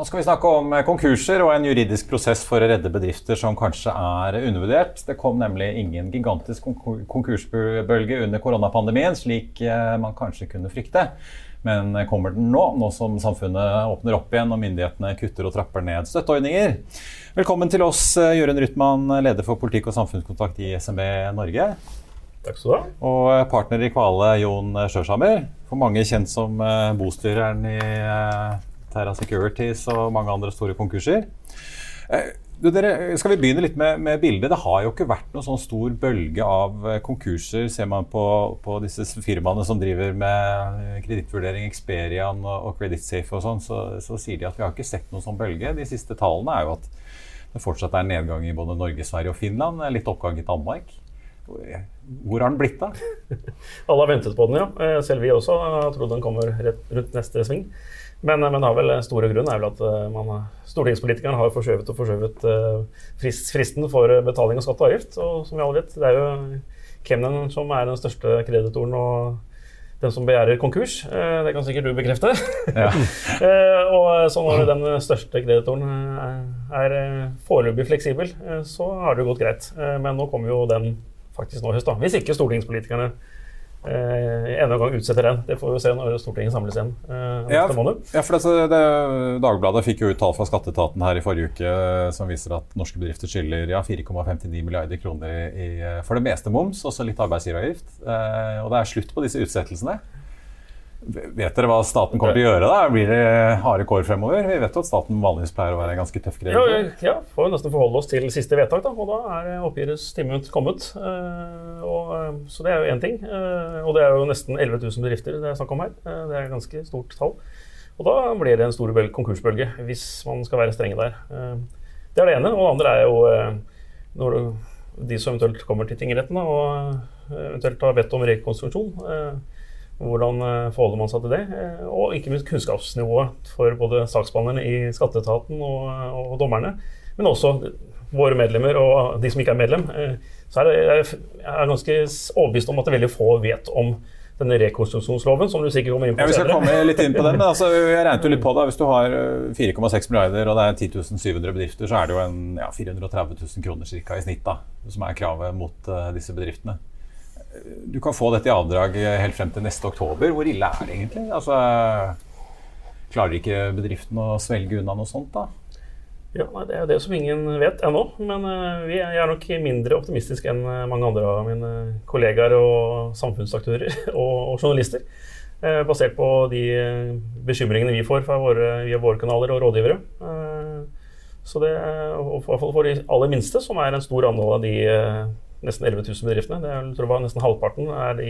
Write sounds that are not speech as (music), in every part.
Nå skal vi snakke om konkurser og en juridisk prosess for å redde bedrifter som kanskje er undervurdert. Det kom nemlig ingen gigantisk konkursbølge under koronapandemien, slik eh, man kanskje kunne frykte. Men kommer den nå, nå som samfunnet åpner opp igjen og myndighetene kutter og trapper ned støtteordninger? Velkommen til oss, eh, Jørund Rytman, leder for politikk og samfunnskontakt i SMB Norge. Takk skal du ha. Og partner i Kvale, Jon Sjøshammer. For mange kjent som bostyreren i Terra Securities og mange andre store konkurser. Du, dere, skal vi begynne litt med, med, bildet? Det har jo ikke vært noen sånn stor bølge av eh, konkurser. Ser man på, på disse firmaene som driver med kredittvurdering, Experian og, og Creditsafe og sånn, så, så, sier de at vi har ikke sett noen sånn bølge. De siste tallene er jo at det fortsatt er nedgang i både Norge, Sverige og Finland. Litt oppgang i Danmark. Hvor har den blitt av? (laughs) Alle har ventet på den, ja. Eh, selv vi også Jeg tror den kommer rett rundt neste sving. Men, men har vel store grunn er vel at eh, man, stortingspolitikerne har forskjøvet og forskjøvet eh, frist, fristen for betaling av skatt og avgift. Og som vi alle vet, det er jo Kemnen som er den største kreditoren og den som begjærer konkurs. Eh, det kan sikkert du bekrefte. Ja. (laughs) og så når den største kreditoren er foreløpig fleksibel, så har det jo gått greit. Men nå kommer jo den faktisk nå i høst, da. Hvis ikke stortingspolitikerne eh, enda en gang utsetter den. Det får vi se når Stortinget samles igjen eh, ja, ja, for det, det, Dagbladet fikk jo ut tall fra skatteetaten her i forrige uke eh, som viser at norske bedrifter skylder ja, 4,59 milliarder kroner i, eh, for det meste moms, også litt arbeidsgiveravgift. Eh, og det er slutt på disse utsettelsene. Vet dere hva staten kommer til å gjøre? da? Blir det harde kår fremover? Vi vet jo at staten vanligvis pleier å være en ganske tøff greie. Ja, ja, får jo nesten forholde oss til siste vedtak, da. Og da er oppgjørets time kommet. Uh, og, uh, så det er jo én ting. Og det er jo nesten 11 000 bedrifter det er snakk om her. det er et ganske stort tall. Og da blir det en stor konkursbølge, hvis man skal være strenge der. det er det ene. Og det andre er jo når de som eventuelt kommer til tingretten og eventuelt har bedt om rekonstruksjon hvordan eh, forholder man seg til det? Eh, og ikke minst kunnskapsnivået for både saksbehandlerne i skatteetaten og, og, dommerne. Men også våre medlemmer og de som ikke er medlem. Eh, så er det, jeg er ganske overbevist om at det veldig få vet om denne rekonstruksjonsloven, som du sikkert kommer inn på ja, vi skal komme litt inn på den, men altså, (laughs) Jeg regnet jo litt på det. Hvis du har 4,6 milliarder og det er 10 700 bedrifter, så er det jo en, ja, 430 000 kroner cirka i snitt da, som er kravet mot uh, disse bedriftene du kan få dette i avdrag helt frem til neste oktober. Hvor ille er det egentlig? Altså, klarer ikke bedriften å svelge unna noe sånt, da? Ja, Det er det som ingen vet ennå. Men uh, vi er, nok mindre optimistisk enn eh, mange andre av mine kollegaer og samfunnsaktører (laughs) og, journalister. Basert på de bekymringene vi får våre, via våre kanaler og rådgivere. Så det, og for de aller minste, som er en stor andel av de nesten 11 000 bedriftene. Det er, tror jeg var Nesten halvparten er de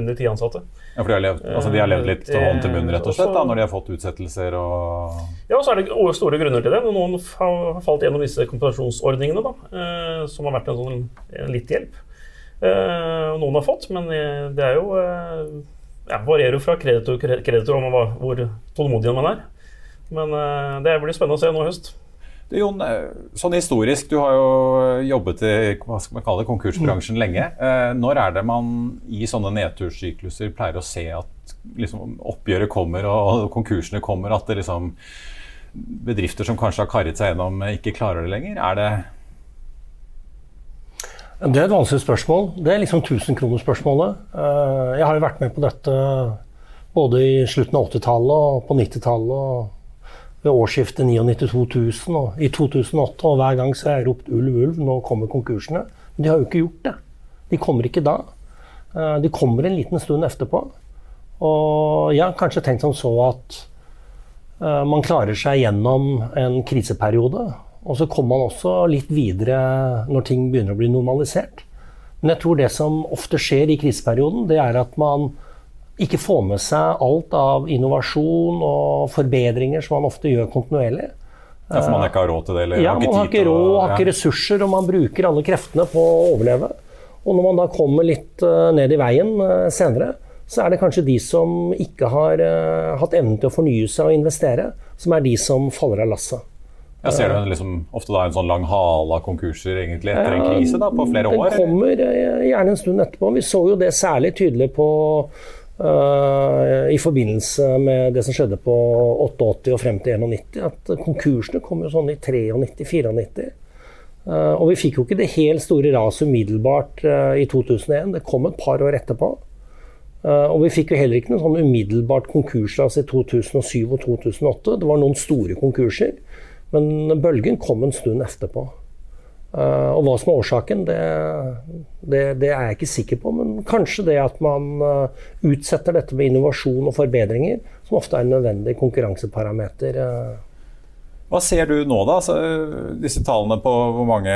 under ti ansatte. Ja, for de har levd, altså de har levd litt eh, hånd til munn rett og slett da, når de har fått utsettelser og Ja, og så er det store grunner til det. Noen har falt gjennom disse kompensasjonsordningene, da, eh, som har vært en sånn en litt hjelp. Eh, noen har fått, men det er jo ja, varierer jo fra kreditor til kreditor om hvor tålmodig man er. Men det blir spennende å se nå i høst. Du, Jon, eh, sånn historisk, du har jo jobbet i hva skal man kalle det, konkursbransjen mm. lenge. Eh, når er det man i sånne nedturssykluser pleier å se at liksom, oppgjøret kommer og konkursene kommer? At det liksom bedrifter som kanskje har karret seg gjennom, ikke klarer det lenger? Er det det er et vanskelig spørsmål. Det er liksom 1000-kronersspørsmålet. Eh, jeg har jo vært med på dette både i slutten av 80-tallet og på 90-tallet ved årsskiftet 99-2000 og i 2008. Og hver gang så har jeg ropt 'ulv, ulv', nå kommer konkursene. Men de har jo ikke gjort det. De kommer ikke da. Eh, de kommer en liten stund etterpå. Og jeg har kanskje tenkt som så at eh, man klarer seg gjennom en kriseperiode. Og så kommer man også litt videre når ting begynner å bli normalisert. Men jeg tror det som ofte skjer i kriseperioden, det er at man ikke få med seg alt av innovasjon og forbedringer som man ofte gjør kontinuerlig. Ja, For man ikke har råd til det? Eller ja, man har ikke råd, og, har ikke ressurser, og man bruker alle kreftene på å overleve. Og når man da kommer litt uh, ned i veien uh, senere, så er det kanskje de som ikke har uh, hatt evnen til å fornye seg og investere, som er de som faller av lasset. Jeg ser du liksom, ofte da en sånn lang hale av konkurser egentlig etter en krise da, på flere år? Den kommer gjerne en stund etterpå. Vi så jo det særlig tydelig på i forbindelse med det som skjedde på 88 og frem til 91, at konkursene kom jo sånn i 93-94. Uh, og vi fikk jo ikke det helt store raset umiddelbart uh, i 2001. Det kom et par år etterpå. Og vi fikk jo heller ikke noe sånn umiddelbart konkursras i 2007 og 2008. Det var noen store konkurser, men bølgen kom en stund etterpå. Uh, og hva som er årsaken, det, det, det, er jeg ikke sikker på. Men kanskje det at man uh, utsetter dette med innovasjon og forbedringer, som ofte er en nødvendig konkurranseparameter. Hva ser du nå, da? Så, disse tallene på hvor mange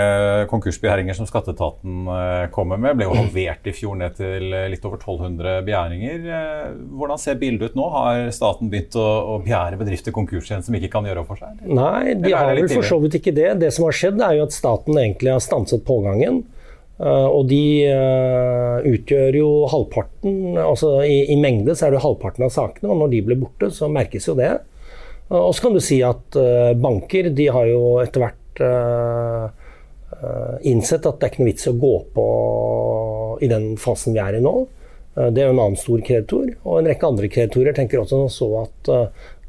konkursbegjæringer som skatteetaten eh, kommer med, ble jo halvert i fjor ned til eh, litt over 1200 begjæringer. Eh, hvordan ser bildet ut nå? Har staten begynt å, å begjære bedrifter konkurs igjen som ikke kan gjøre opp for seg? Nei, de har vel for så vidt ikke det. Det som har skjedd, er jo at staten egentlig har stanset pågangen. Og de utgjør jo halvparten, altså i, i, mengde så er det halvparten av sakene. Og når de blir borte, så merkes jo det. Og så kan du si at uh, banker de har jo etter hvert uh, innsett at det er ikke noe vits å gå på i den fasen vi er i nå. Det er jo en annen stor kreditor. Og en rekke andre kreditorer tenker også så at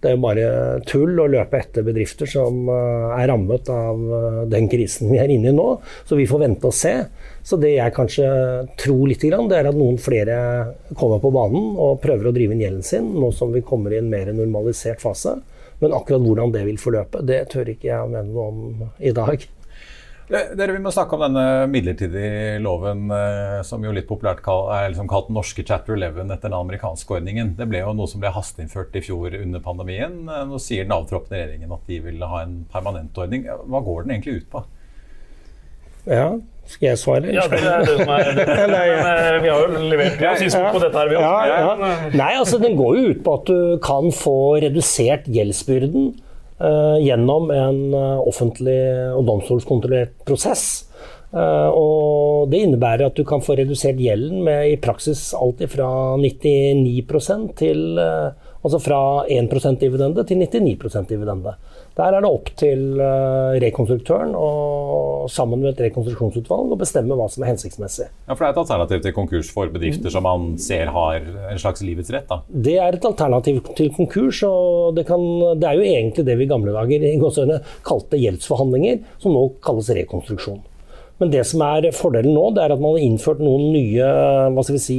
det er bare tull å løpe etter bedrifter som er rammet av den krisen vi er inne i nå. Så vi får vente og se. Så det jeg kanskje tror litt, det er at noen flere kommer på banen og prøver å drive inn gjelden sin, nå som vi kommer i en mer normalisert fase. Men akkurat hvordan det vil forløpe, det tør ikke jeg mene noe om i dag. Dere, Vi må snakke om denne midlertidige loven eh, som jo litt populært er liksom kalt den norske chapter 11 etter den amerikanske ordningen. Det ble jo noe som ble hasteinnført i fjor under pandemien. Eh, nå sier den avtroppende regjeringen at de vil ha en permanent ordning. Hva går den egentlig ut på? Ja, skal jeg svare? Ja, det er det som er (laughs) det. Men, vi har jo levert ja, synspunkt på dette her, vi også. Ja, ja. Nei, altså Den går jo ut på at du kan få redusert gjeldsbyrden uh, gjennom en uh, offentlig og domstolskontrollert prosess. Uh, og Det innebærer at du kan få redusert gjelden med i praksis alt fra 99% til Altså fra 1% dividende til 99% dividende. Der er det opp til uh, rekonstruktøren og sammen med et rekonstruksjonsutvalg å bestemme hva som er hensiktsmessig. Ja, For det er et alternativ til konkurs for bedrifter som man ser har en slags livets rett? da? Det er et alternativ til konkurs, og det, kan, det er jo egentlig det vi i gamle dager i kalte gjeldsforhandlinger, som nå kalles rekonstruksjon. Men det som er fordelen nå, det er at man har innført noen nye hva skal vi si,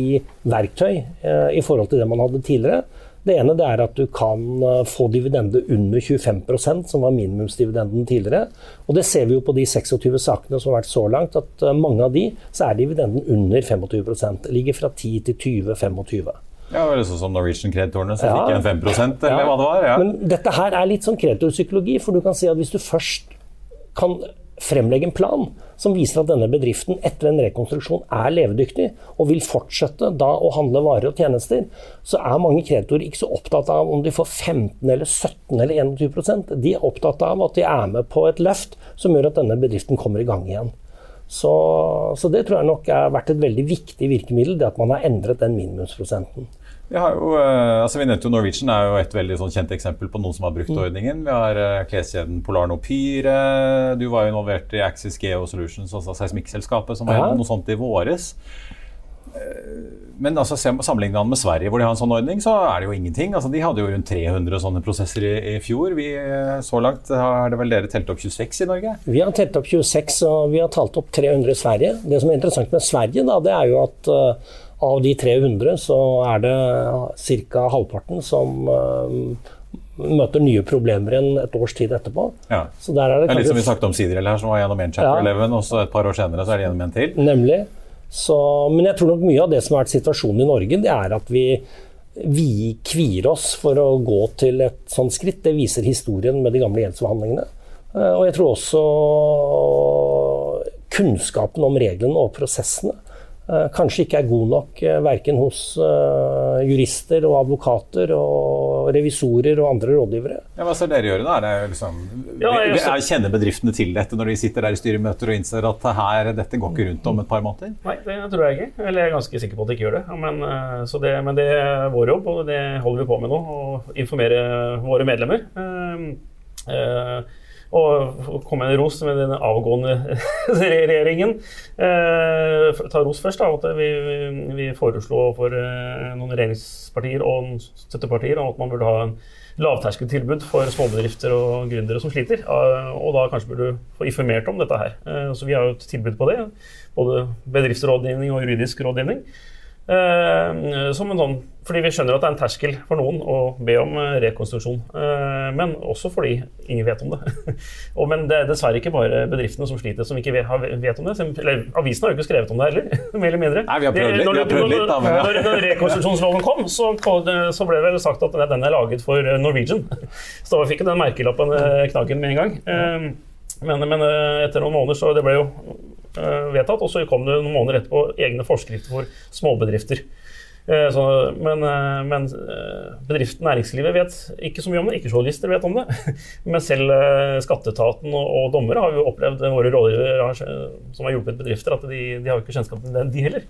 verktøy eh, i forhold til det man hadde tidligere. Det ene det er at du kan eh, få dividende under 25% som var minimumsdividenden tidligere. Og det ser vi jo på de 26 sakene som har vært så langt, at eh, mange av de så er dividenden under 25 Det ligger fra 10 til 20-25. Ja, det sånn som Norwegian-kreditorene som ja. fikk en 5% eller ja. hva det var. Ja. Men dette her er litt sånn kreditorpsykologi, for du kan si at hvis du først kan fremlegge en plan som viser at denne bedriften etter en rekonstruksjon er levedyktig og vil fortsette da å handle varer og tjenester, så er mange kreditorer ikke så opptatt av om de får 15 eller 17 eller 21% De er opptatt av at de er med på et løft som gjør at denne bedriften kommer i gang igjen. Så, så det tror jeg nok har vært et veldig viktig virkemiddel, det at man har endret den minimumsprosenten. Vi, har jo, uh, altså vi nevnte jo Norwegian er jo et veldig sånn kjent eksempel på noen som har brukt mm. ordningen. Vi har uh, kleskjeden Polar Nopyr. Uh, du var jo involvert i Axis Geo Solutions, altså seismikkselskapet, som var ja. noe sånt i våres. Men altså, sammenlignet med Sverige, hvor de har en sånn ordning, så er det jo ingenting. Altså, de hadde jo rundt 300 sånne prosesser i, i fjor. Vi, så langt har det vel dere telt opp 26 i Norge? Vi har telt opp 26, og vi har talt opp 300 i Sverige. Det som er interessant med Sverige, da, det er jo at av de 300 så er det ca. halvparten som uh, møter nye problemer enn et års tid etterpå. Ja. Så der er det, det er litt som vi snakket om Siderel her, som var gjennom én chapter ja. 11, og så et par år senere så er det gjennom en til. Nemlig. Så, men jeg tror nok mye av det som har vært situasjonen i Norge, det er at vi, vi kvier oss for å gå til et sånt skritt. Det viser historien med de gamle gjeldsforhandlingene. Uh, og jeg tror også kunnskapen om reglene og prosessene Eh, kanskje ikke er god nok eh, verken hos uh, jurister og advokater og revisorer og andre rådgivere. Ja, hva skal dere gjøre da? Er liksom, ja, jeg, jeg, kjenner bedriftene til dette når de sitter der i styremøter og innser at her, dette går ikke rundt om et par måneder? Nei, det tror jeg ikke. Eller jeg er ganske sikker på at de ikke gjør det. Men, det, men det er vår jobb, og det holder vi på med nå. Å informere våre medlemmer. Uh, uh, Og komme med en ros med den avgående (laughs) regjeringen. Eh, ta ros først. da, at Vi, vi foreslo for eh, noen regjeringspartier og støttepartier at man burde ha en lavterskeltilbud for småbedrifter og gründere som sliter. Eh, og da kanskje burde du få informert om dette her. Eh, så vi har jo et tilbud på det. Både bedriftsrådgivning og juridisk rådgivning. Eh, som en sånn, fordi vi skjønner at det er en terskel for noen å be om eh, rekonstruksjon. Eh, men også fordi ingen vet om det. (laughs) og, men det er dessverre ikke bare bedriftene som sliter, som ikke vet, vet om det. Eller, avisen har jo ikke skrevet om det heller, (laughs) mer eller mindre. Nei, vi har prøvd litt. Når, prøvd litt da, men, ja. når, når rekonstruksjonsloven kom, så, så, ble det vel sagt at den er laget for Norwegian. (laughs) Så da fikk den merkelappen knaggen med en gang. Men, men etter noen måneder så det ble jo vedtatt. Og så kom det noen måneder etterpå egne forskrifter for småbedrifter. Eh, så, men, eh, men bedriften, næringslivet vet ikke så mye om det. Ikke journalister vet om det. (laughs) Men selv skatteetaten og, og dommere har jo opplevd våre rådgivere som har hjulpet bedrifter, at de, de har ikke kjennskap til det, de heller.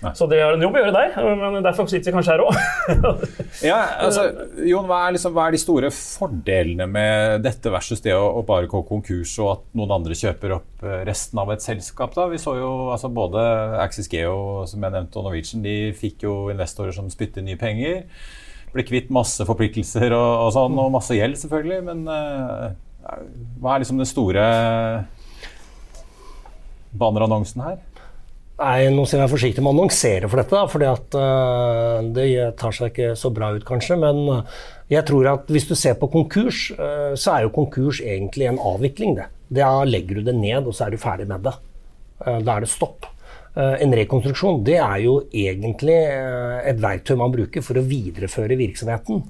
Nei. Så det har en jobb å gjøre der, men derfor sitter vi kanskje her òg. ja, altså, Jon, hva er, liksom, hva er, de store fordelene med dette versus det å, å, bare gå konkurs og at noen andre kjøper opp eh, resten av et selskap? da? Vi så jo altså, både Axis Geo som jeg nevnte, og Norwegian de fikk jo investorer som spytter nye penger. Ble kvitt masse forpliktelser og, og sånn, og masse gjeld, selvfølgelig. Men uh, hva er liksom den store bannerannonsen her? Nei, Nå skal jeg være forsiktig med å annonsere for dette, for uh, det tar seg ikke så bra ut, kanskje. Men eh, jeg tror at hvis du ser på konkurs, uh, så er jo konkurs egentlig en avvikling. det. Da legger du det ned, og så er du ferdig med det. Uh, da er det stopp. En rekonstruksjon det er jo egentlig et verktøy man bruker for å videreføre virksomheten.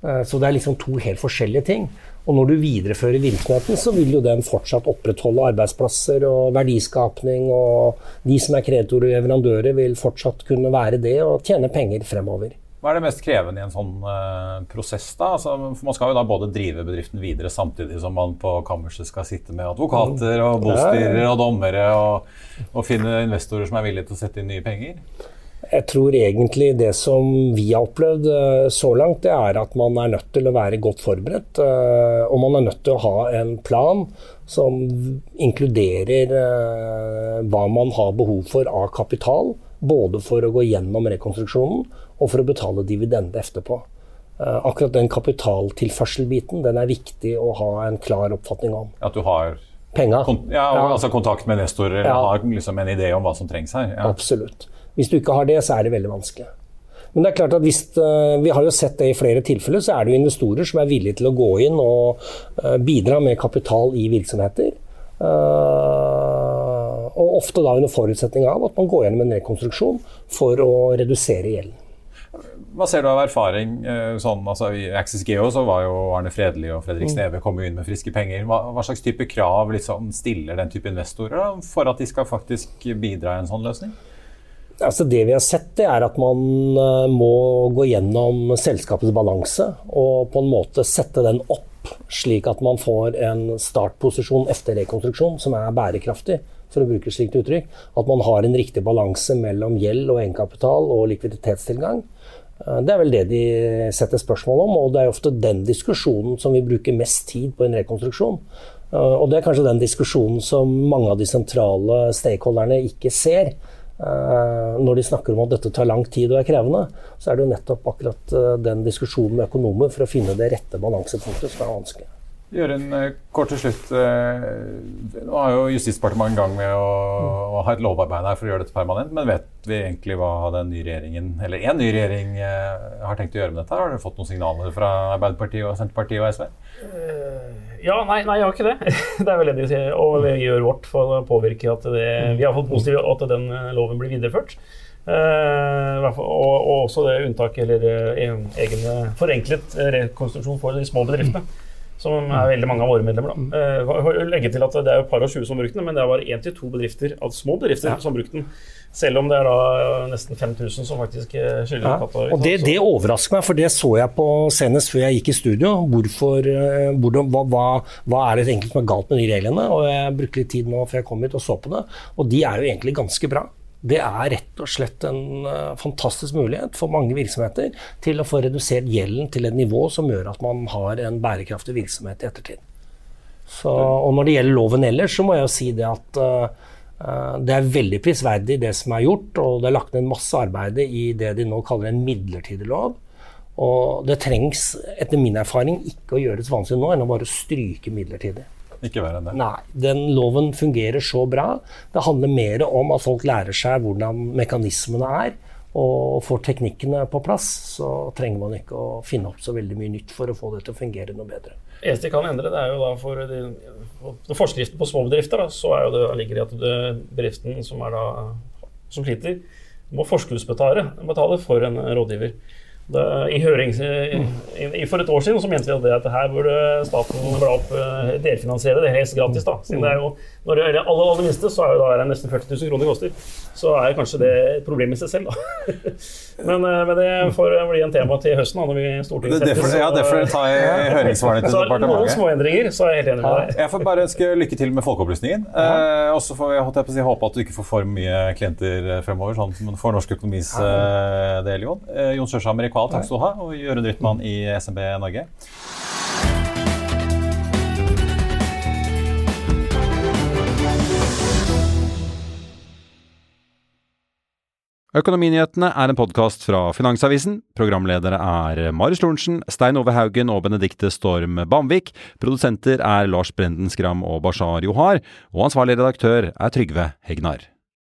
Så det er liksom to helt forskjellige ting. Og når du viderefører virksomheten, så vil jo den fortsatt opprettholde arbeidsplasser og verdiskapning. Og de som er kreditorer og leverandører, vil fortsatt kunne være det og tjene penger fremover. Hva er det mest krevende i en sånn uh, prosess? da? Altså, Man skal jo da både drive bedriften videre samtidig som man på kammerset skal sitte med advokater og bostyrere og dommere og, og finne investorer som er villige til å sette inn nye penger? Jeg tror egentlig det som vi har opplevd eh, så langt, det er at man er nødt til å være godt forberedt. Eh, og man er nødt til å ha en plan som inkluderer eh, hva man har behov for av kapital. Både for å gå gjennom rekonstruksjonen og for å betale dividende etterpå. Akkurat den kapitaltilførselbiten den er viktig å ha en klar oppfatning om. At du har Penger. Kon ja, ja. altså kontakt med nestorer, ja. har liksom en idé om hva som trengs her? Ja. Absolutt. Hvis du ikke har det, så er det veldig vanskelig. Men det er klart at hvis, uh, vi har jo sett det i flere tilfeller, så er det jo investorer som er villige til å gå inn og uh, bidra med kapital i virksomheter. Uh, og ofte da under forutsetning av at man går gjennom en rekonstruksjon for å redusere gjelden. Hva ser du av erfaring? Sånn, altså, I Axis Geo så var jo Arne Fredli og Fredrik mm. Sneve kom inn med friske penger. Hva, hva slags type krav liksom, stiller den type investorer da, for at de skal faktisk bidra i en sånn løsning? Altså det vi har sett, det er at man eh, må gå gjennom selskapets balanse og på en måte sette den opp, slik at man får en startposisjon etter rekonstruksjon som er bærekraftig, for å bruke slikt uttrykk. At man har en riktig balanse mellom gjeld og egenkapital og likviditetstilgang. Eh, det er vel det de setter spørsmål om, og det er ofte den diskusjonen som vi bruker mest tid på en rekonstruksjon. Eh, og det er kanskje den diskusjonen som mange av de sentrale stakeholderne ikke ser. Eh, når de snakker om at dette tar lang tid og er krevende, så er det jo nettopp akkurat eh, den diskusjonen med økonomer for å finne det rette balansepunktet som er vanskelig. Gjøre en uh, kort til slutt. Nå er jo Justisdepartementet i gang med å, å, ha et lovarbeid her for å gjøre dette permanent. Men vet vi egentlig hva den nye regjeringen, eller en ny regjering har tenkt å gjøre med dette? Har dere fått noen signaler fra Arbeiderpartiet, og Senterpartiet og SV? Ja, nei, nei, jeg har ikke det. (laughs) det er vel det de sier. Og vi gjør vårt for å påvirke at det, vi har fått positivt at den loven blir videreført. Uh, og, og, også det unntaket eller uh, egen forenklet rekonstruksjon for de små bedriftene som er veldig mange av våre medlemmer. Da. Uh, legge til at Det er et par og tjue som har brukt den, men det er bare én til to bedrifter, altså små bedrifter ja. som har brukt den. Selv om det er da nesten 5000 som faktisk eh, skylder ja. katta. Og det, det, overrasker meg, for det så jeg på senest før jeg gikk i studio. Hvorfor, hvor, hva, hva, hva, er det egentlig som er galt med de reglene? Og Jeg brukte litt tid nå før jeg kom hit og så på det, og de er jo egentlig ganske bra. Det er rett og slett en uh, fantastisk mulighet for mange virksomheter til å få redusert gjelden til et nivå som gjør at man har en bærekraftig virksomhet i ettertid. Så, og når det gjelder loven ellers, så må jeg jo si det at uh, det er veldig prisverdig det som er gjort, og det er lagt ned masse arbeid i det de nå kaller en midlertidig lov. Og det trengs, etter min erfaring, ikke å gjøres vanskelig nå enn å bare stryke midlertidig. Ikke verre enn det. Nei, den loven fungerer så bra. Det handler mer om at folk lærer seg hvordan mekanismene er, og får teknikkene på plass. Så trenger man ikke å finne opp så veldig mye nytt for å få det til å fungere noe bedre. Det eneste de kan endre, det er jo da for de, for forskriften på små bedrifter, da, så er jo det, ligger det at det, bedriften som, er da, som sliter, må forskuddsbetale betale for en rådgiver. Det, i høring, i, For et år siden så mente vi at, det, her burde staten bla opp, eh, delfinansiere det helt gratis. da. Siden det er jo, Når det gjelder aller, aller minste, så er jo da nesten 40 000 kroner koster. Så er kanskje det et problem i seg selv, da. (laughs) men, eh, men, det får bli en tema til høsten, da, når vi Stortinget setter. Det, ja, derfor tar jeg høringssvarene til departementet. Noen småendringer, så er jeg helt enig med deg. Jeg får bare ønske lykke til med folkeopplysningen. Ja. Eh, og så får jeg, jeg håpe at du ikke får for mye klienter fremover, sånn for norsk økonomis eh, del, Jon. Eh, Jon Sørshammer i takk skal du ha. Og Jørund Rytman i SMB Norge. Økonominyhetene er en podkast fra Finansavisen. Programledere er Marius Lorentzen, Stein Ove Haugen og Benedikte Storm Bamvik. Produsenter er Lars Brenden Skram og Bashar Johar. Og ansvarlig redaktør er Trygve Hegnar.